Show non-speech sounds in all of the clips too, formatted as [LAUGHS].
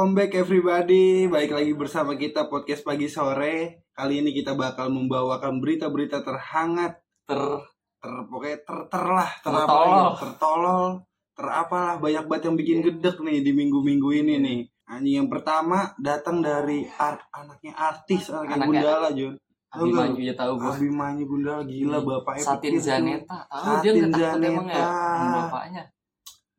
welcome back everybody. Baik lagi bersama kita podcast pagi sore. Kali ini kita bakal membawakan berita-berita terhangat, ter ter pokoknya ter ter lah, ter Tertolol. tertolol, ter apalah banyak banget yang bikin gedek nih di minggu-minggu ini nih. Anjing yang pertama datang dari art anaknya artis, anaknya Anaknya- Gundala, Jun. Abimanyu ya tahu gue Abimanyu Gundala gila bapaknya Satin. Zaneta tahu dia Satin emang ya Zaneta. sama bapaknya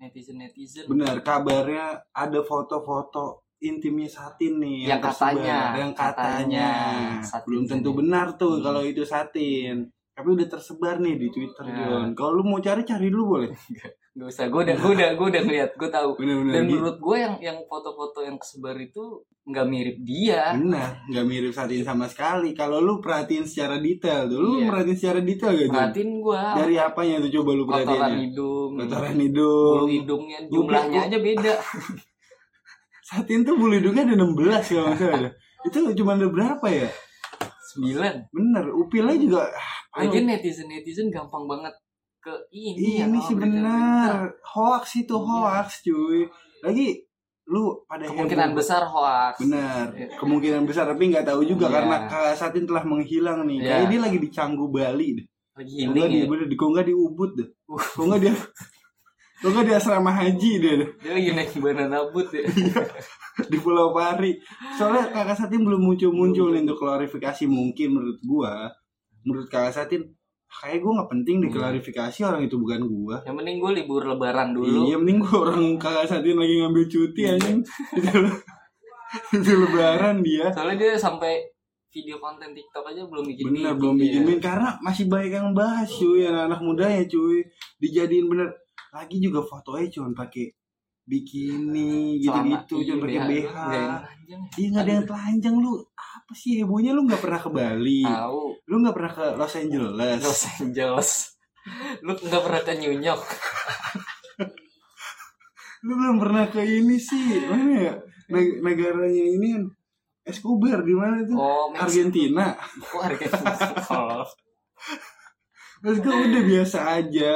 netizen netizen Benar, kabarnya ada foto-foto intimnya Satin nih Yang tersebar. katanya, yang katanya, katanya. Satin belum tentu benar tuh Hmm. kalau itu Satin tapi udah tersebar nih di Twitter. Jon kalau lu mau cari cari dulu boleh [LAUGHS] Gak usah gue udah gue udah gue udah ngeliat gue tahu. Dan gitu. menurut gue yang yang foto-foto yang kesebar itu nggak mirip dia. Benar nggak mirip Satin sama sekali. Kalau lu perhatiin secara detail tuh lu Iya. perhatiin secara detail gak perhatiin gue dari apanya tuh coba lu kotoran perhatiinnya hidung. Kotoran bulu hidung hidungnya jumlahnya aja beda. [LAUGHS] Satin tuh bulu hidungnya ada 16 kalau dah. itu cuma ada berapa ya? Sembilan. Bener upilnya juga ah, lagi netizen netizen gampang banget ke ini Ini ya, sih oh, berita-berita. benar. Hoax itu Iya. hoax, cuy. Lagi lu pada kemungkinan heboh. besar hoax Benar. Iya. Kemungkinan besar tapi nggak tahu juga Iya. karena Kak Satin telah menghilang nih. Iya. Kayaknya dia lagi di Canggu Bali deh. lagi Kok nggak healing di ya bener di kok nggak di Ubud deh. Uh. Kok nggak dia Kok nggak di asrama haji deh, dia lagi naik banana boat ya di Pulau Pari. Soalnya Kakak Satin belum muncul-muncul nih untuk klarifikasi mungkin menurut gua. Menurut Kakak Satin kayak gua nggak penting Hmm. diklarifikasi orang itu bukan gua. yang penting gue libur lebaran dulu. Iya mending gua orang kakak Satin lagi ngambil cuti anjing. itu, lebaran dia. soalnya dia sampai video konten TikTok aja belum bikin Bener belum bikin karena masih banyak yang bahas cuy. Anak-anak muda ya cuy. Dijadiin bener. Lagi juga fotonya cuma pakai bikini gitu-gitu cuma iya, pakai BH, yang telanjang ya. Iya nggak ada yang telanjang lu. Apa sih hebohnya? Lu nggak pernah ke Bali. Tahu. Lu nggak pernah ke Los Angeles. Los Angeles. Lu nggak pernah ke New York. Lu belum pernah ke ini sih. Mana ya? Neg- negaranya ini kan Escobar di mana tuh oh Meksiko Argentina. Oh, Argentina [LAUGHS] Terus gue udah biasa aja.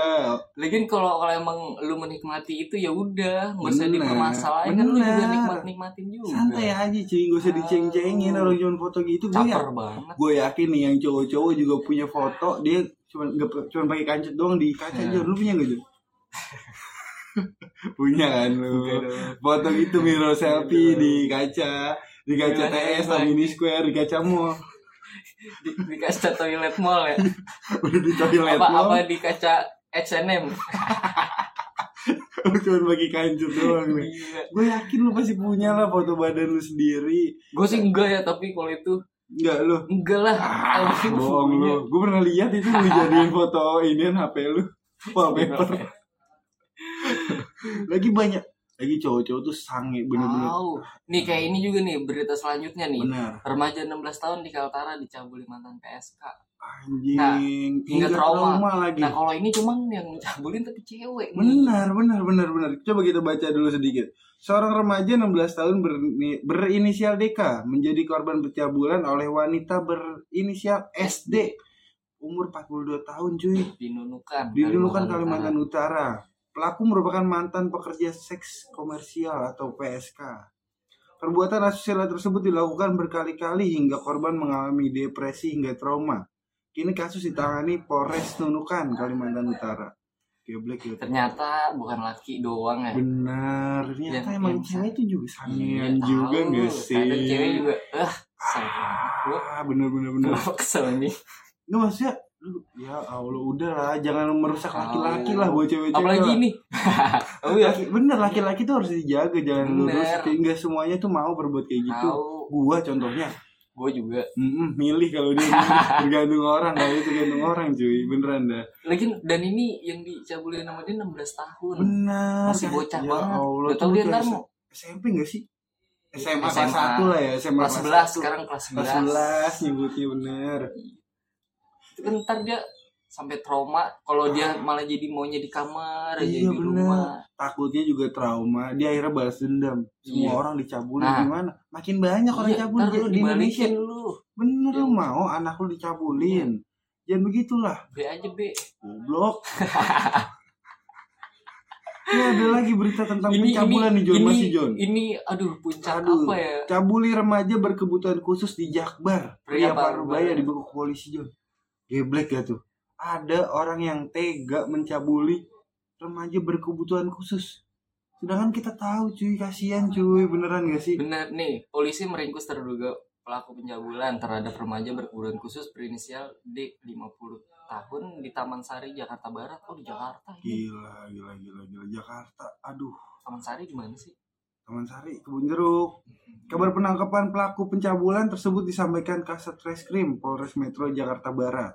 Lagian kalau kalau emang lu menikmati itu ya udah. Nggak usah dipermasalahin kan lu juga nikmat nikmatin juga. Santai aja cuy. Gak usah diceng-cengin Tahu. orang cuma foto gitu. Gue ya, banget. gue yakin nih yang cowok-cowok juga punya foto dia cuma cuma pakai kancut doang di kaca aja lu punya gak Jun? [LAUGHS] punya kan lu? Foto gitu mirror selfie di kaca. Di kaca Gimana TS lagi? atau mini square di kaca mall di, di kaca toilet mall ya. Udah di toilet apa mall? apa di kaca H&M lu cuma pakai kancut doang nih Gila. gue yakin lu pasti punya lah foto badan lu sendiri. Gue sih enggak ya tapi kalau itu enggak lu. enggak lah. Ah, bohong lu. Gue pernah lihat itu lu jadiin foto ini HP lu. Wallpaper. lagi banyak lagi cowok-cowok tuh sange bener-bener. Tahu. Nih kayak ini juga nih berita selanjutnya nih. Bener. Remaja 16 tahun di Kaltara dicabuli mantan PSK. Anjing. Nah, hingga trauma. lagi. Nah kalau ini cuman yang cabulin tapi cewek. nih. Benar, benar, benar, benar. Coba kita baca dulu sedikit. Seorang remaja 16 tahun berni- berinisial DK menjadi korban pencabulan oleh wanita berinisial SD umur 42 tahun cuy. Di Nunukan. di Nunukan Kalimantan Utara. Pelaku merupakan mantan pekerja seks komersial atau PSK. Perbuatan asusila tersebut dilakukan berkali-kali hingga korban mengalami depresi hingga trauma. Kini kasus ditangani Polres Nunukan, Kalimantan Utara. Geblek ya. Ternyata bukan laki doang ya. Benar, ternyata Yang- emang yang cewek itu juga Iya, sangean juga tahu. gak sih? Kadang cewek juga. Ah, Ah, bener bener bener. kesel nih. Nggak maksudnya, ya Allah udah lah, jangan merusak laki-laki lah buat cewek-cewek. Apalagi lah. ini. [LAUGHS] oh iya. Laki, bener laki-laki tuh harus dijaga jangan Bener. lurus enggak semuanya tuh mau berbuat kayak gitu Tahu. gua contohnya Gue juga. mm milih kalau dia [LAUGHS] tergantung orang kalau itu tergantung orang cuy beneran dah Lagi dan ini yang dicabulin sama dia 16 tahun. benar Masih bocah ya banget. Allah Gak tau dia ntar mau SMP enggak sih SMA, kelas SMA. 1 lah ya SMA kelas 11 1. sekarang kelas 11. kelas 11 nyebutnya bener kan ntar dia sampai trauma kalau dia malah jadi maunya di kamar aja Iya, di bener. rumah. takutnya juga trauma dia akhirnya balas dendam semua Iya. orang dicabulin Nah. gimana makin banyak orang Iya, cabul di, lu di Indonesia lu. bener lu Iya. mau anak lu dicabulin jangan begitulah B aja B. goblok [LAUGHS] Ini ada lagi berita tentang ini pencabulan ini nih John ini, masih John. ini aduh puncak Aduh. apa ya Cabuli remaja berkebutuhan khusus di Jakbar. Pria Parubaya Parubaya. dibekuk polisi John. Geblek gak tuh? Ada orang yang tega mencabuli remaja berkebutuhan khusus. Sedangkan kita tahu cuy, kasihan cuy, beneran gak sih? benar nih polisi meringkus terduga pelaku pencabulan terhadap remaja berkebutuhan khusus berinisial D 50 tahun di Taman Sari Jakarta Barat oh di Jakarta ini Gila, gila, gila, gila. Jakarta, aduh. Taman Sari di mana sih Taman Sari, Kebun Jeruk. Kabar penangkapan pelaku pencabulan tersebut disampaikan Kasat Reskrim Polres Metro Jakarta Barat.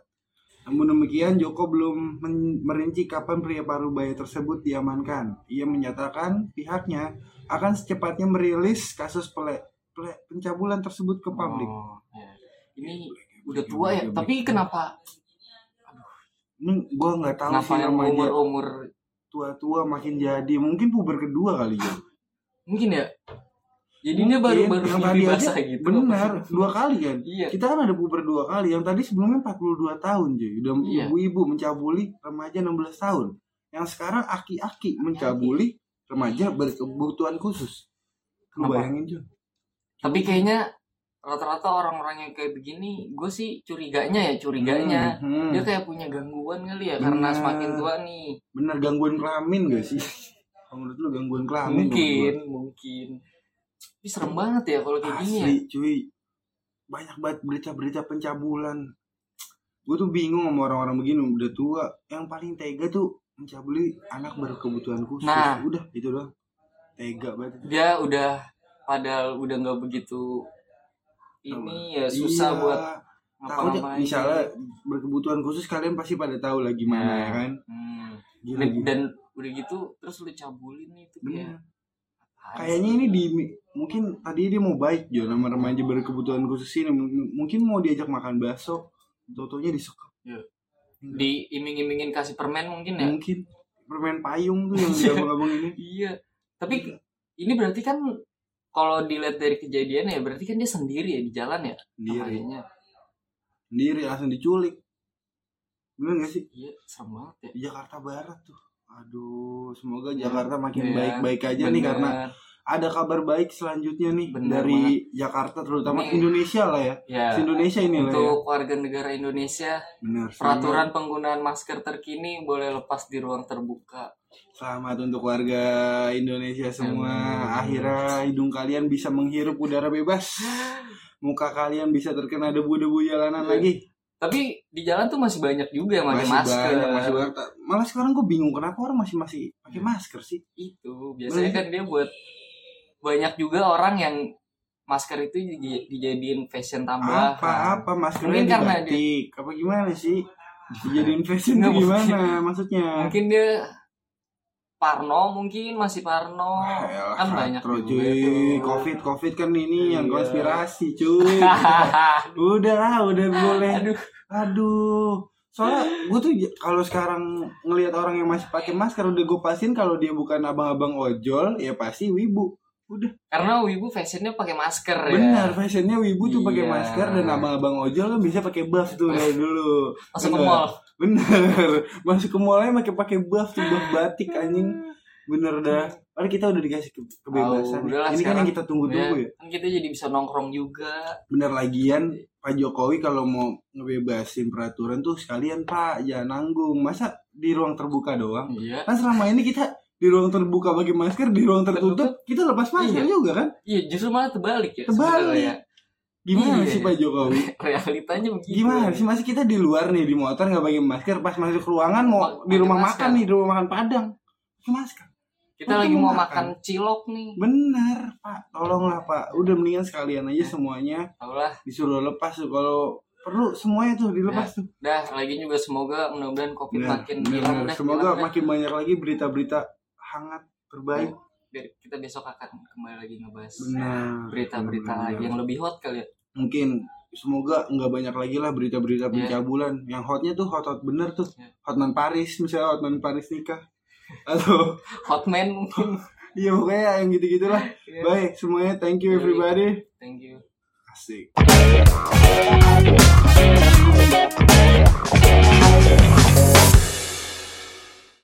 Namun demikian, Joko belum merinci kapan pria Parubaya tersebut diamankan. Ia menyatakan pihaknya akan secepatnya merilis kasus pele, pele- pencabulan tersebut ke publik. Oh, ya. ini udah tua ya tapi kenapa Ini gua nggak tahu kenapa sih yang remaja umur umur tua-tua makin jadi. Mungkin puber kedua kali ya. Mungkin ya. Jadi dia baru baru yang tadi aja gitu. benar dua kali kan? Iya. Kita kan ada puber dua kali. Yang tadi sebelumnya 42 tahun cuy. Udah Iya. ibu-ibu mencabuli remaja 16 tahun. Yang sekarang aki-aki mencabuli remaja berkebutuhan khusus. Lu bayangin cuy. Tapi kayaknya rata-rata orang-orang yang kayak begini gue sih curiganya ya curiganya. Hmm, hmm. dia kayak punya gangguan kali ya karena Benar. semakin tua nih. Bener gangguan kelamin gak sih [LAUGHS] menurut lu gangguan kelamin mungkin mungkin. Tapi serem banget ya kalau kayak gini ya. Asli cuy. Banyak banget berita-berita pencabulan. Gue tuh bingung sama orang-orang begini udah tua. Yang paling tega tuh mencabuli anak berkebutuhan khusus. Nah. udah itu doang. Tega banget. Dia udah padahal udah nggak begitu ini ya susah Iya. buat takutnya misalnya berkebutuhan khusus kalian pasti pada tahu lah gimana Nah. ya kan? Hmm. gila, dan, gila. Udah gitu terus lu cabulin itu kayak kayaknya ini di mungkin tadi dia mau baik Jo nama remaja berkebutuhan khusus ini. Mungkin mau diajak makan bakso totonya disekap Iya. diiming-imingin kasih permen mungkin ya? Mungkin. Permen payung tuh yang abang-abang ini. [LAUGHS] Iya. Tapi ini berarti kan kalau dilihat dari kejadian ya berarti kan dia sendiri ya di jalan ya? Sendiri. Kayaknya. Sendiri langsung diculik. Bener gak sih? Iya serem banget ya. Di Jakarta Barat tuh aduh semoga Jakarta makin Iya, baik-baik aja nih Bener. karena ada kabar baik selanjutnya nih Bener dari Jakarta terutama Ini- Indonesia lah ya. Ya Indonesia ini lah ya. Untuk warga negara Indonesia benar peraturan penggunaan masker terkini boleh lepas di ruang terbuka. Selamat untuk warga Indonesia semua. Akhirnya hidung kalian bisa menghirup udara bebas. [GASPS] Muka kalian bisa terkena debu-debu jalanan Iya. lagi tapi di jalan tuh masih banyak juga yang pakai masker. banyak, masih banyak. malah sekarang gue bingung kenapa orang masih masih pakai masker sih. Itu biasanya kan dia buat banyak juga orang yang masker itu dij- dijadiin fashion tambahan. Apa apa maskernya Mungkin karena dibatik. Apa gimana sih? Dijadiin fashion gimana maksudnya? Mungkin dia Parno mungkin masih Parno. Wah, elah, kan banyak juga cuy. covid covid kan ini yang Iya. konspirasi cuy. [LAUGHS] Udah lah udah boleh. Aduh. Aduh. Soalnya gue tuh j- kalau sekarang ngelihat orang yang masih pakai masker udah gue pastiin kalau dia bukan abang-abang ojol ya pasti wibu. Udah. Karena wibu fashionnya pakai masker ya. Benar fashionnya wibu tuh pakai Iya. masker dan abang-abang ojol kan bisa pakai buff tuh [LAUGHS] dari dulu. Masuk ke mall bener. [LAUGHS] Masuk ke mallnya pakai pakai buff tuh buff batik anjing. Bener dah. Padahal kita udah dikasih ke- kebebasan Oh, udahlah, ini kan yang kita tunggu-tunggu ya kan kita jadi bisa nongkrong juga. Bener lagian Pak Jokowi kalau mau ngebebasin peraturan tuh sekalian Pak jangan nanggung. Masa di ruang terbuka doang? Iya. Kan selama ini kita di ruang terbuka pakai masker di ruang tertutup. kita lepas masker Iya. juga kan? Iya justru malah terbalik ya Terbalik. sebenarnya. Gimana Iya. sih Pak Jokowi? [LAUGHS] Realitanya begitu. Gimana sih masih kita di luar nih di motor nggak pakai masker pas masuk ruangan mau Ma- di rumah masker. makan nih di rumah makan Padang. Pakai masker. Kita Waktu lagi mau makan. makan cilok nih. Bener Pak. Tolonglah Pak. Udah mendingan sekalian aja semuanya. Tau lah disuruh lepas tuh kalau perlu semuanya tuh dilepas tuh. dah lagi juga semoga mudah-mudahan covid Bener, makin bener, hilang semoga hilang dah. makin banyak lagi berita-berita hangat terbaik Biar kita besok akan kembali lagi ngebahas berita-berita lagi yang lebih hot kali ya. Mungkin semoga nggak banyak lagi lah berita-berita Iya. pencabulan. Yang hotnya tuh hot hot bener tuh. Iya. hotman Paris misalnya hotman Paris nikah. Atau [LAUGHS] hotman mungkin. [LAUGHS] Iya pokoknya yang gitu gitulah Iya. baik semuanya thank you Baik. everybody. Thank you. Asik